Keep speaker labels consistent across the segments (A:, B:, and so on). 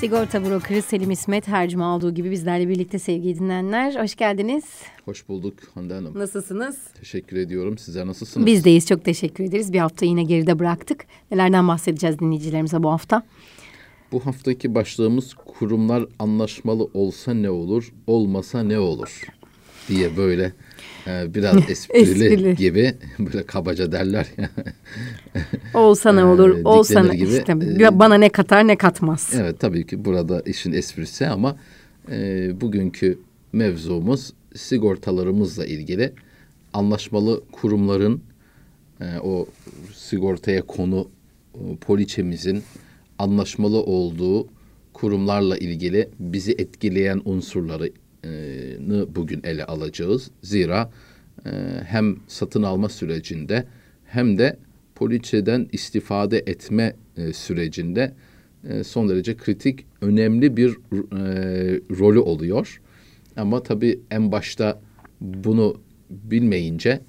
A: Sigorta brokeri Selim İsmet her cuma olduğu gibi bizlerle birlikte sevgili dinleyenler. Hoş geldiniz.
B: Hoş bulduk Hande Hanım.
A: Nasılsınız?
B: Teşekkür ediyorum. Sizler nasılsınız?
A: Bizdeyiz. Çok teşekkür ederiz. Bir hafta yine geride bıraktık. Nelerden bahsedeceğiz dinleyicilerimize bu hafta?
B: Bu haftaki başlığımız kurumlar anlaşmalı olsa ne olur, olmasa ne olur diye böyle e, biraz esprili,
A: Esprili.
B: gibi böyle kabaca derler ya.
A: Olsa ne
B: Ee,
A: olur, olsa
B: diklenir
A: ne
B: gibi,
A: işte,
B: e,
A: bana ne katar ne katmaz.
B: evet tabii ki burada işin esprisi ama e, bugünkü mevzumuz sigortalarımızla ilgili anlaşmalı kurumların e, o sigortaya konu o poliçemizin anlaşmalı olduğu kurumlarla ilgili bizi etkileyen unsurları e, bugün ele alacağız. Zira e, hem satın alma sürecinde hem de poliçeden istifade etme e, sürecinde e, son derece kritik, önemli bir e, rolü oluyor. Ama tabii en başta bunu bilmeyince,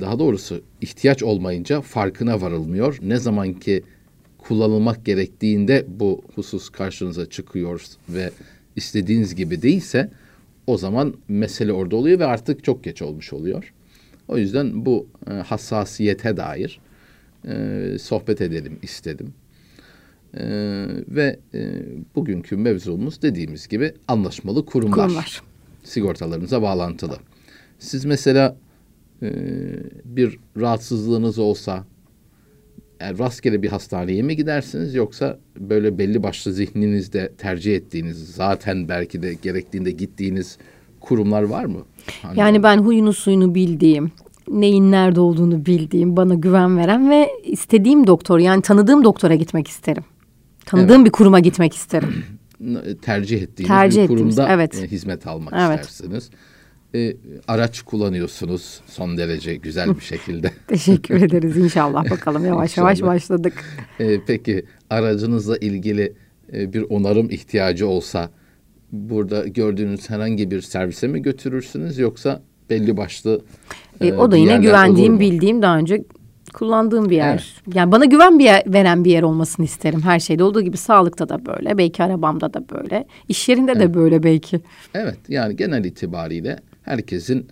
B: daha doğrusu ihtiyaç olmayınca farkına varılmıyor. Ne zaman ki kullanılmak gerektiğinde bu husus karşınıza çıkıyor ve istediğiniz gibi değilse o zaman mesele orada oluyor ve artık çok geç olmuş oluyor. O yüzden bu e, hassasiyete dair e, sohbet edelim istedim. E, ve e, bugünkü mevzumuz dediğimiz gibi anlaşmalı kurumlar.
A: Kurumlar.
B: Sigortalarınıza bağlantılı. Siz mesela e, bir rahatsızlığınız olsa yani rastgele bir hastaneye mi gidersiniz yoksa böyle belli başlı zihninizde tercih ettiğiniz zaten belki de gerektiğinde gittiğiniz kurumlar var mı? Hani-
A: Yani ben huyunu suyunu bildiğim, neyin nerede olduğunu bildiğim, bana güven veren ve istediğim doktor yani tanıdığım doktora gitmek isterim. Tanıdığım bir kuruma gitmek isterim.
B: tercih ettiğiniz
A: Tercih
B: bir
A: ettiğimiz,
B: kurumda
A: evet.
B: e, hizmet almak
A: Evet.
B: istersiniz. E, araç kullanıyorsunuz son derece güzel bir şekilde.
A: Teşekkür ederiz inşallah bakalım yavaş yavaş
B: İnşallah.
A: başladık.
B: E, peki aracınızla ilgili e, bir onarım ihtiyacı olsa burada gördüğünüz herhangi bir servise mi götürürsünüz yoksa belli başlı
A: E,
B: e,
A: o da yine güvendiğim, bildiğim daha önce kullandığım bir yer. Yani bana güven bir yer, veren bir yer olmasını isterim. Her şeyde olduğu gibi sağlıkta da böyle, belki arabamda da böyle, iş yerinde de böyle belki.
B: Evet yani genel itibariyle herkesin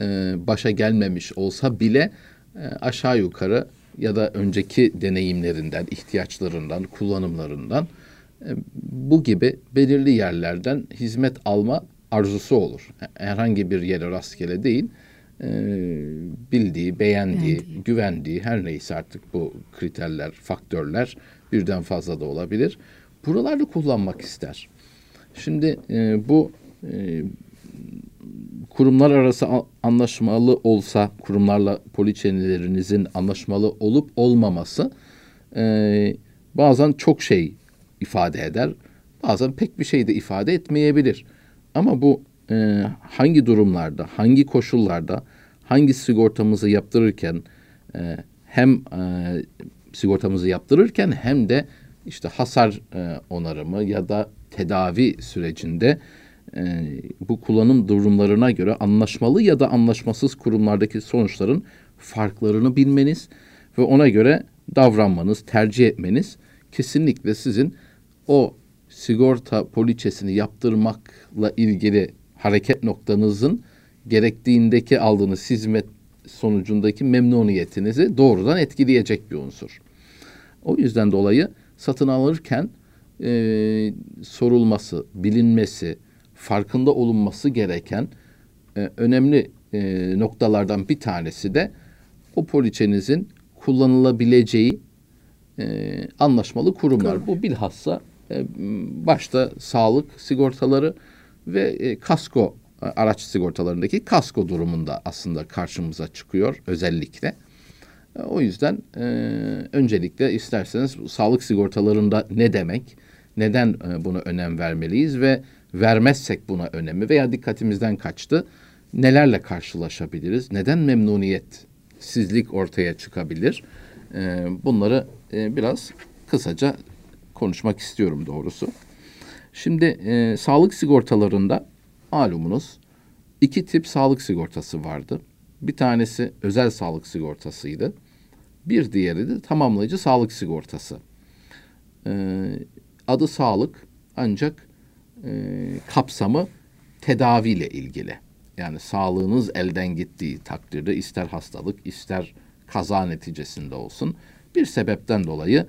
B: e, başa gelmemiş olsa bile e, aşağı yukarı ya da önceki deneyimlerinden, ihtiyaçlarından, kullanımlarından e, bu gibi belirli yerlerden hizmet alma arzusu olur. Herhangi bir yere rastgele değil, e, bildiği, beğendiği, güvendiği her neyse artık bu kriterler, faktörler birden fazla da olabilir. Buralarda kullanmak ister. Şimdi e, bu e, kurumlar arası anlaşmalı olsa kurumlarla poliçenilerinizin anlaşmalı olup olmaması e, bazen çok şey ifade eder. Bazen pek bir şey de ifade etmeyebilir. Ama bu e, hangi durumlarda, hangi koşullarda, hangi sigortamızı yaptırırken e, hem e, sigortamızı yaptırırken hem de işte hasar e, onarımı ya da tedavi sürecinde e, bu kullanım durumlarına göre anlaşmalı ya da anlaşmasız kurumlardaki sonuçların farklarını bilmeniz ve ona göre davranmanız, tercih etmeniz kesinlikle sizin o sigorta poliçesini yaptırmakla ilgili hareket noktanızın gerektiğindeki aldığınız hizmet sonucundaki memnuniyetinizi doğrudan etkileyecek bir unsur. O yüzden dolayı satın alırken e, sorulması, bilinmesi, farkında olunması gereken e, önemli e, noktalardan bir tanesi de o poliçenizin kullanılabileceği e, anlaşmalı kurumlar. Bu bilhassa e, başta sağlık sigortaları ve e, kasko e, araç sigortalarındaki kasko durumunda aslında karşımıza çıkıyor özellikle. E, O yüzden e, öncelikle isterseniz sağlık sigortalarında ne demek, neden e, buna önem vermeliyiz ve vermezsek buna önemi veya dikkatimizden kaçtı, nelerle karşılaşabiliriz, neden memnuniyetsizlik ortaya çıkabilir, e, bunları e, biraz kısaca konuşmak istiyorum doğrusu. Şimdi e, sağlık sigortalarında malumunuz iki tip sağlık sigortası vardı. Bir tanesi özel sağlık sigortasıydı. Bir diğeri de tamamlayıcı sağlık sigortası. Ee, adı sağlık Ancak e, kapsamı tedaviyle ilgili. Yani sağlığınız elden gittiği takdirde ister hastalık ister kaza neticesinde olsun bir sebepten dolayı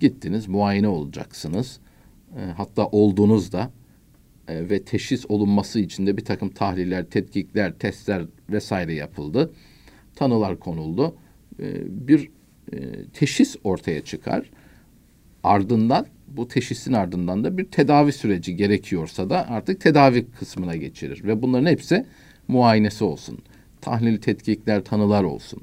B: gittiniz muayene olacaksınız. E, hatta olduğunuzda e, ve teşhis olunması için de bir takım tahliller, tetkikler, testler vesaire yapıldı. Tanılar konuldu. E, bir e, teşhis ortaya çıkar. Ardından bu teşhisin ardından da bir tedavi süreci gerekiyorsa da artık tedavi kısmına geçirir. Ve bunların hepsi muayenesi olsun. Tahlil, tetkikler, tanılar olsun.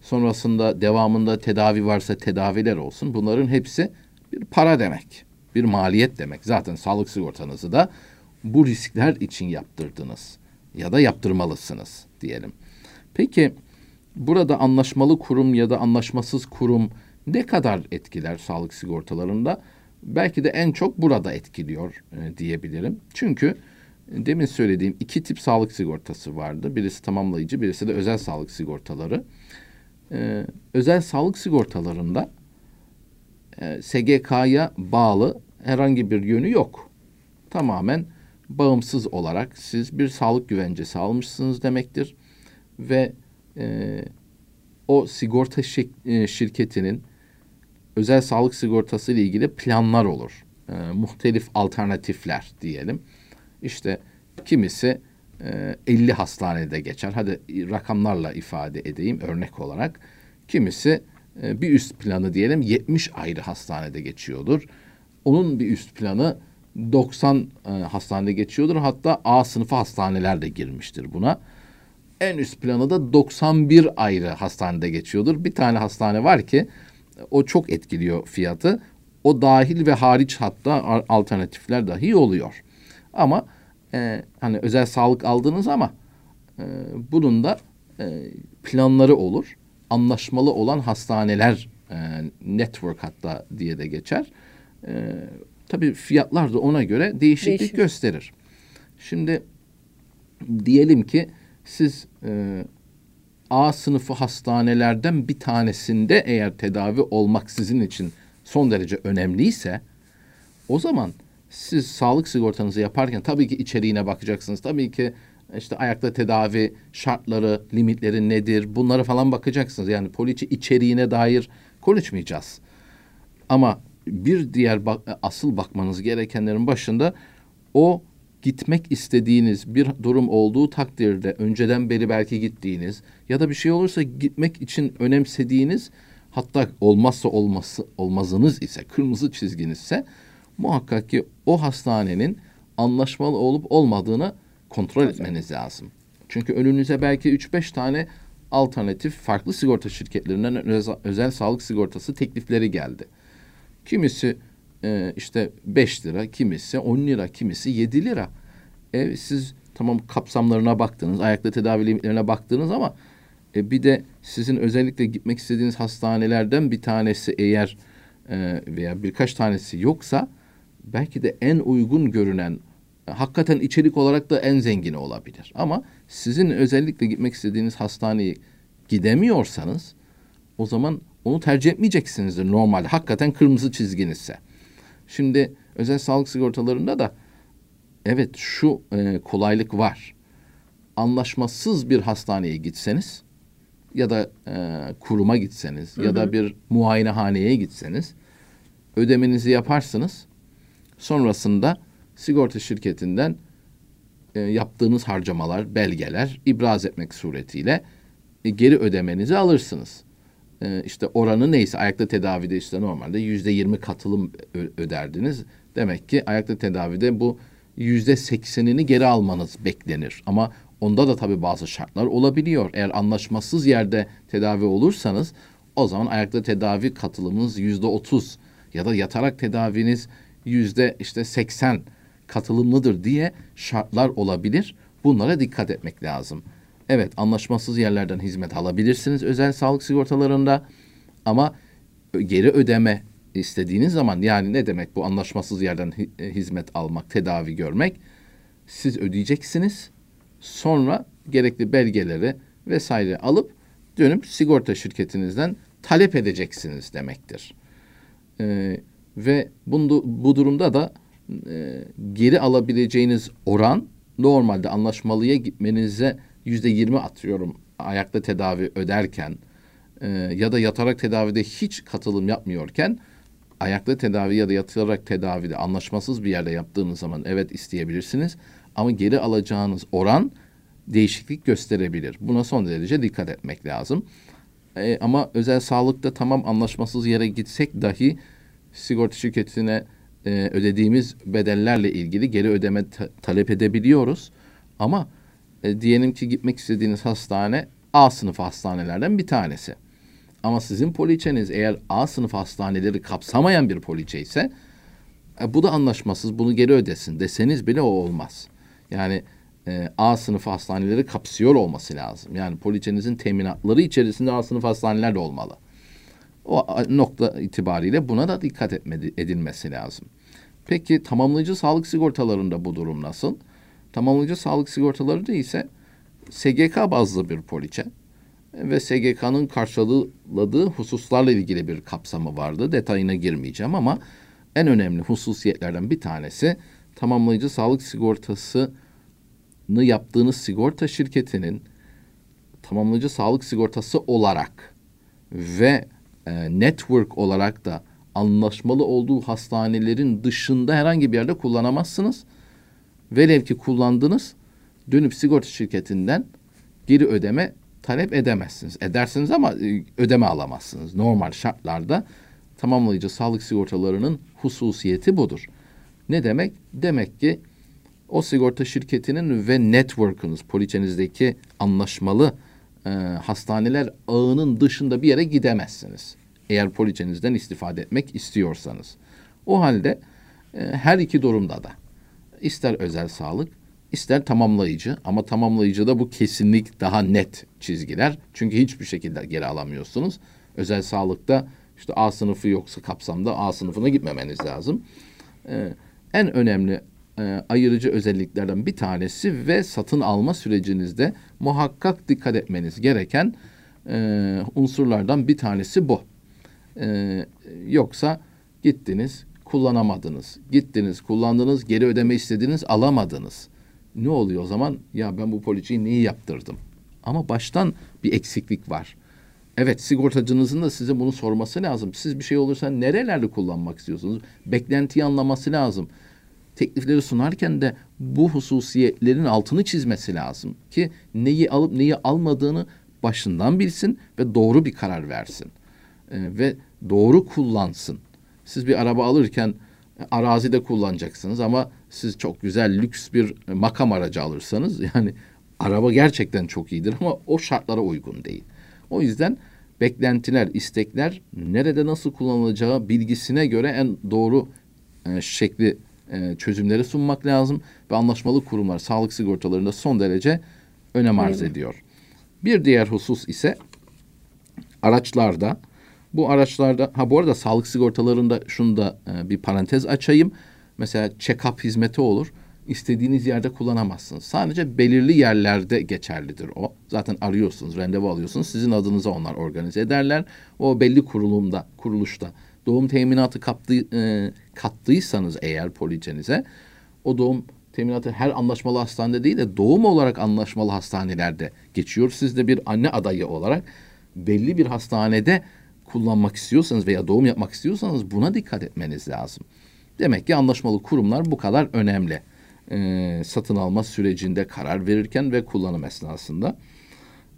B: Sonrasında devamında tedavi varsa tedaviler olsun. Bunların hepsi bir para demek. Bir maliyet demek. Zaten sağlık sigortanızı da bu riskler için yaptırdınız. Ya da yaptırmalısınız diyelim. Peki burada anlaşmalı kurum ya da anlaşmasız kurum ne kadar etkiler sağlık sigortalarında? Belki de en çok burada etkiliyor e, diyebilirim. Çünkü demin söylediğim iki tip sağlık sigortası vardı. Birisi tamamlayıcı, birisi de özel sağlık sigortaları. Ee, özel sağlık sigortalarında e, SGK'ya bağlı herhangi bir yönü yok. Tamamen bağımsız olarak siz bir sağlık güvencesi almışsınız demektir. Ve e, o sigorta e, şirketinin özel sağlık sigortası ile ilgili planlar olur. E, muhtelif alternatifler diyelim. İşte kimisi e, 50 hastanede geçer. Hadi rakamlarla ifade edeyim örnek olarak. Kimisi e, bir üst planı diyelim 70 ayrı hastanede geçiyordur. Onun bir üst planı 90 e, hastanede geçiyordur. Hatta A sınıfı hastaneler de girmiştir buna. En üst planı da 91 ayrı hastanede geçiyordur. Bir tane hastane var ki o çok etkiliyor fiyatı. O dahil ve hariç hatta alternatifler dahi oluyor. Ama e, hani özel sağlık aldınız ama e, bunun da e, planları olur. Anlaşmalı olan hastaneler e, network hatta diye de geçer. E, tabii fiyatlar da ona göre değişiklik Değişir. gösterir. Şimdi diyelim ki siz e, A sınıfı hastanelerden bir tanesinde eğer tedavi olmak sizin için son derece önemliyse o zaman siz sağlık sigortanızı yaparken tabii ki içeriğine bakacaksınız. Tabii ki işte ayakta tedavi şartları, limitleri nedir bunlara falan bakacaksınız. Yani poliçe içeriğine dair konuşmayacağız. Ama bir diğer bak, asıl bakmanız gerekenlerin başında o gitmek istediğiniz bir durum olduğu takdirde önceden beri belki gittiğiniz ya da bir şey olursa gitmek için önemsediğiniz hatta olmazsa olması olmazınız ise kırmızı çizginizse muhakkak ki o hastanenin anlaşmalı olup olmadığını kontrol Tabii. etmeniz lazım. Çünkü önünüze belki 3-5 tane alternatif farklı sigorta şirketlerinden özel, özel sağlık sigortası teklifleri geldi. Kimisi e, işte 5 lira, kimisi 10 lira, kimisi 7 lira. E, siz tamam kapsamlarına baktınız, ayakta tedavi limitlerine baktınız ama e, bir de sizin özellikle gitmek istediğiniz hastanelerden bir tanesi eğer e, veya birkaç tanesi yoksa belki de en uygun görünen hakikaten içerik olarak da en zengini olabilir. Ama sizin özellikle gitmek istediğiniz hastaneye gidemiyorsanız o zaman onu tercih etmeyeceksinizdir normalde. Hakikaten kırmızı çizginizse. Şimdi özel sağlık sigortalarında da evet şu e, kolaylık var. Anlaşmasız bir hastaneye gitseniz ya da e, kuruma gitseniz hı hı. ya da bir muayenehaneye gitseniz ödemenizi yaparsınız. Sonrasında sigorta şirketinden e, yaptığınız harcamalar, belgeler ibraz etmek suretiyle e, geri ödemenizi alırsınız. E, işte oranı neyse ayakta tedavide işte normalde yüzde yirmi katılım öderdiniz. Demek ki ayakta tedavide bu yüzde seksenini geri almanız beklenir. Ama onda da tabii bazı şartlar olabiliyor. Eğer anlaşmasız yerde tedavi olursanız o zaman ayakta tedavi katılımınız yüzde otuz ya da yatarak tedaviniz yüzde işte seksen katılımlıdır diye şartlar olabilir. Bunlara dikkat etmek lazım. Evet anlaşmasız yerlerden hizmet alabilirsiniz özel sağlık sigortalarında ama geri ödeme istediğiniz zaman yani ne demek bu anlaşmasız yerden e, hizmet almak, tedavi görmek? Siz ödeyeceksiniz. Sonra gerekli belgeleri vesaire alıp dönüp sigorta şirketinizden talep edeceksiniz demektir. Ee, ve bunu, bu durumda da e, geri alabileceğiniz oran normalde anlaşmalıya gitmenize yüzde yirmi atıyorum ayakta tedavi öderken e, ya da yatarak tedavide hiç katılım yapmıyorken ayakta tedavi ya da yatarak tedavide anlaşmasız bir yerde yaptığınız zaman evet isteyebilirsiniz ama geri alacağınız oran değişiklik gösterebilir. Buna son derece dikkat etmek lazım. E, ama özel sağlıkta tamam anlaşmasız yere gitsek dahi sigorta şirketine e, ödediğimiz bedellerle ilgili geri ödeme ta- talep edebiliyoruz. Ama e, diyelim ki gitmek istediğiniz hastane A sınıfı hastanelerden bir tanesi. Ama sizin poliçeniz eğer A sınıf hastaneleri kapsamayan bir poliçe ise e, bu da anlaşmasız bunu geri ödesin deseniz bile o olmaz. Yani e, A sınıfı hastaneleri kapsıyor olması lazım. Yani poliçenizin teminatları içerisinde A sınıf hastaneler de olmalı. O nokta itibariyle buna da dikkat etmedi, edilmesi lazım. Peki tamamlayıcı sağlık sigortalarında bu durum nasıl? Tamamlayıcı sağlık sigortalarında ise SGK bazlı bir poliçe ve SGK'nın karşıladığı hususlarla ilgili bir kapsamı vardı. Detayına girmeyeceğim ama en önemli hususiyetlerden bir tanesi tamamlayıcı sağlık sigortasını yaptığınız sigorta şirketinin tamamlayıcı sağlık sigortası olarak ve e, network olarak da anlaşmalı olduğu hastanelerin dışında herhangi bir yerde kullanamazsınız. Velev ki kullandınız, dönüp sigorta şirketinden geri ödeme talep edemezsiniz. Edersiniz ama e, ödeme alamazsınız. Normal şartlarda tamamlayıcı sağlık sigortalarının hususiyeti budur. Ne demek? Demek ki o sigorta şirketinin ve network'ınız, poliçenizdeki anlaşmalı e, hastaneler ağının dışında bir yere gidemezsiniz. Eğer poliçenizden istifade etmek istiyorsanız. O halde e, her iki durumda da ister özel sağlık ister tamamlayıcı ama tamamlayıcı da bu kesinlik daha net çizgiler. Çünkü hiçbir şekilde geri alamıyorsunuz. Özel sağlıkta işte A sınıfı yoksa kapsamda A sınıfına gitmemeniz lazım. Ee, en önemli e, ayırıcı özelliklerden bir tanesi ve satın alma sürecinizde muhakkak dikkat etmeniz gereken e, unsurlardan bir tanesi bu. E, yoksa gittiniz kullanamadınız. Gittiniz kullandınız geri ödeme istediniz alamadınız. Ne oluyor o zaman? Ya ben bu poliçeyi niye yaptırdım? Ama baştan bir eksiklik var. Evet sigortacınızın da size bunu sorması lazım. Siz bir şey olursa nerelerde kullanmak istiyorsunuz? Beklentiyi anlaması lazım. Teklifleri sunarken de bu hususiyetlerin altını çizmesi lazım ki neyi alıp neyi almadığını başından bilsin ve doğru bir karar versin. Ee, ve doğru kullansın. Siz bir araba alırken arazide kullanacaksınız ama siz çok güzel lüks bir makam aracı alırsanız yani araba gerçekten çok iyidir ama o şartlara uygun değil. O yüzden beklentiler, istekler nerede nasıl kullanılacağı bilgisine göre en doğru e, şekli e, çözümleri sunmak lazım ve anlaşmalı kurumlar sağlık sigortalarında son derece önem arz ediyor. Bir diğer husus ise araçlarda bu araçlarda ha bu arada sağlık sigortalarında şunu da e, bir parantez açayım. Mesela check-up hizmeti olur. İstediğiniz yerde kullanamazsınız. Sadece belirli yerlerde geçerlidir o. Zaten arıyorsunuz, randevu alıyorsunuz. Sizin adınıza onlar organize ederler. O belli kurulumda, kuruluşta doğum teminatı kaptı, e, kattıysanız eğer poliçenize o doğum teminatı her anlaşmalı hastanede değil de doğum olarak anlaşmalı hastanelerde geçiyor. Siz de bir anne adayı olarak belli bir hastanede kullanmak istiyorsanız veya doğum yapmak istiyorsanız buna dikkat etmeniz lazım. Demek ki anlaşmalı kurumlar bu kadar önemli. Ee, satın alma sürecinde karar verirken ve kullanım esnasında.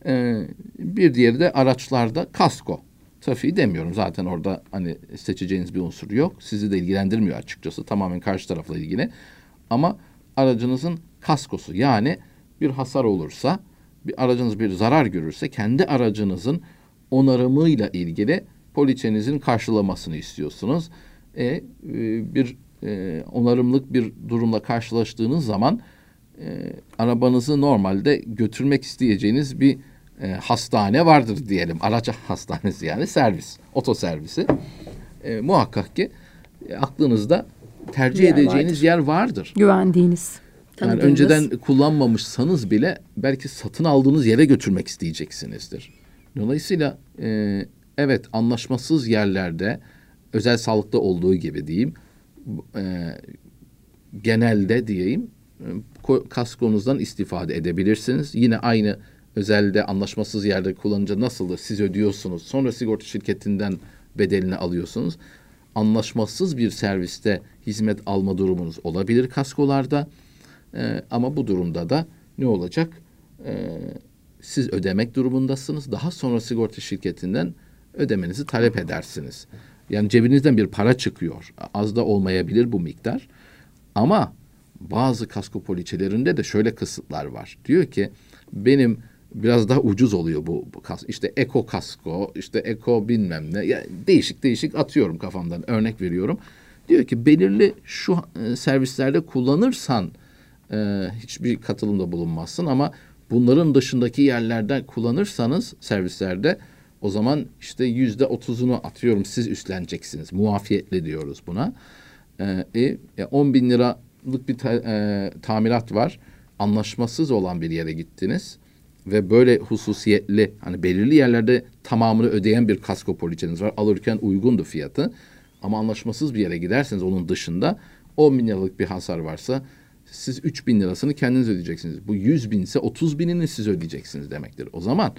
B: Ee, bir diğeri de araçlarda kasko. Trafiği demiyorum zaten orada hani seçeceğiniz bir unsur yok. Sizi de ilgilendirmiyor açıkçası tamamen karşı tarafla ilgili. Ama aracınızın kaskosu yani bir hasar olursa bir aracınız bir zarar görürse kendi aracınızın onarımıyla ilgili poliçenizin karşılamasını istiyorsunuz. E, e, bir e, onarımlık bir durumla karşılaştığınız zaman e, arabanızı normalde götürmek isteyeceğiniz bir e, hastane vardır diyelim. Araç hastanesi yani servis, otoservisi. E, muhakkak ki e, aklınızda tercih yer edeceğiniz vardır. yer vardır.
A: Güvendiğiniz.
B: Yani önceden kullanmamışsanız bile belki satın aldığınız yere götürmek isteyeceksinizdir. Dolayısıyla e, evet anlaşmasız yerlerde özel sağlıkta olduğu gibi diyeyim e, genelde diyeyim e, kaskonuzdan istifade edebilirsiniz. Yine aynı özelde anlaşmasız yerde kullanınca nasıldır siz ödüyorsunuz. Sonra sigorta şirketinden bedelini alıyorsunuz. Anlaşmasız bir serviste hizmet alma durumunuz olabilir kaskolarda. E, ama bu durumda da ne olacak? E, siz ödemek durumundasınız. Daha sonra sigorta şirketinden ödemenizi talep edersiniz. Yani cebinizden bir para çıkıyor. Az da olmayabilir bu miktar. Ama bazı kasko poliçelerinde de şöyle kısıtlar var. Diyor ki benim biraz daha ucuz oluyor bu, bu kas. İşte eko kasko, işte eko bilmem ne. Ya değişik değişik atıyorum kafamdan örnek veriyorum. Diyor ki belirli şu servislerde kullanırsan e, hiçbir katılımda bulunmazsın ama bunların dışındaki yerlerde kullanırsanız servislerde o zaman işte yüzde otuzunu atıyorum siz üstleneceksiniz. Muafiyetli diyoruz buna. E, e, 10 bin liralık bir ta, e, tamirat var. Anlaşmasız olan bir yere gittiniz ve böyle hususiyetli hani belirli yerlerde tamamını ödeyen bir kasko poliçeniz var. Alırken uygundu fiyatı. Ama anlaşmasız bir yere giderseniz onun dışında 10 bin liralık bir hasar varsa siz 3 bin lirasını kendiniz ödeyeceksiniz. Bu 100 bin ise 30 binini siz ödeyeceksiniz demektir. O zaman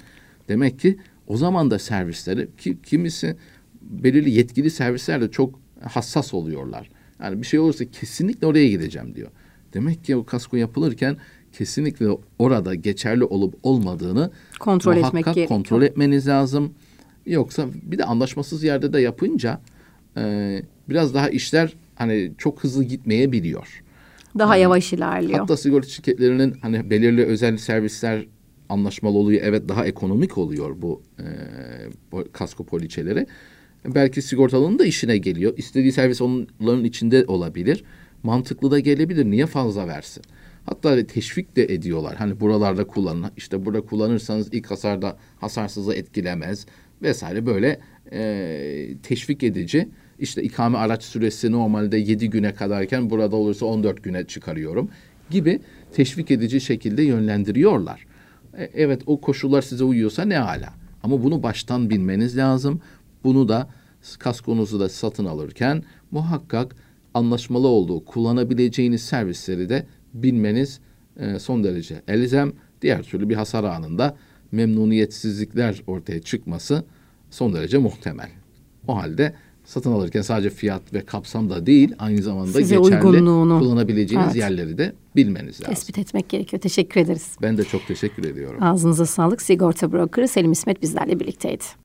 B: demek ki o zaman da servisleri ki kimisi belirli yetkili servisler de çok hassas oluyorlar. Yani bir şey olursa kesinlikle oraya gideceğim diyor. Demek ki o kasko yapılırken kesinlikle orada geçerli olup olmadığını
A: kontrol etmek gerekiyor.
B: kontrol etmeniz lazım. Yoksa bir de anlaşmasız yerde de yapınca e, biraz daha işler hani çok hızlı gitmeyebiliyor.
A: Daha yani, yavaş ilerliyor.
B: Hatta sigorta şirketlerinin hani belirli özel servisler anlaşmalı oluyor. Evet daha ekonomik oluyor bu, e, kasko poliçeleri. Belki sigortalının da işine geliyor. İstediği servis onların içinde olabilir. Mantıklı da gelebilir. Niye fazla versin? Hatta teşvik de ediyorlar. Hani buralarda kullanın. İşte burada kullanırsanız ilk hasarda hasarsızı etkilemez vesaire böyle e, teşvik edici. İşte ikame araç süresi normalde 7 güne kadarken burada olursa 14 güne çıkarıyorum gibi teşvik edici şekilde yönlendiriyorlar. E, evet o koşullar size uyuyorsa ne ala. Ama bunu baştan bilmeniz lazım. Bunu da kaskonuzu da satın alırken muhakkak anlaşmalı olduğu kullanabileceğiniz servisleri de bilmeniz e, son derece elzem. Diğer türlü bir hasar anında memnuniyetsizlikler ortaya çıkması son derece muhtemel. O halde satın alırken sadece fiyat ve kapsam da değil aynı zamanda Size geçerli kullanabileceğiniz evet. yerleri de bilmeniz lazım.
A: Tespit etmek gerekiyor. Teşekkür ederiz.
B: Ben de çok teşekkür ediyorum.
A: Ağzınıza sağlık. Sigorta brokeri Selim İsmet bizlerle birlikteydi.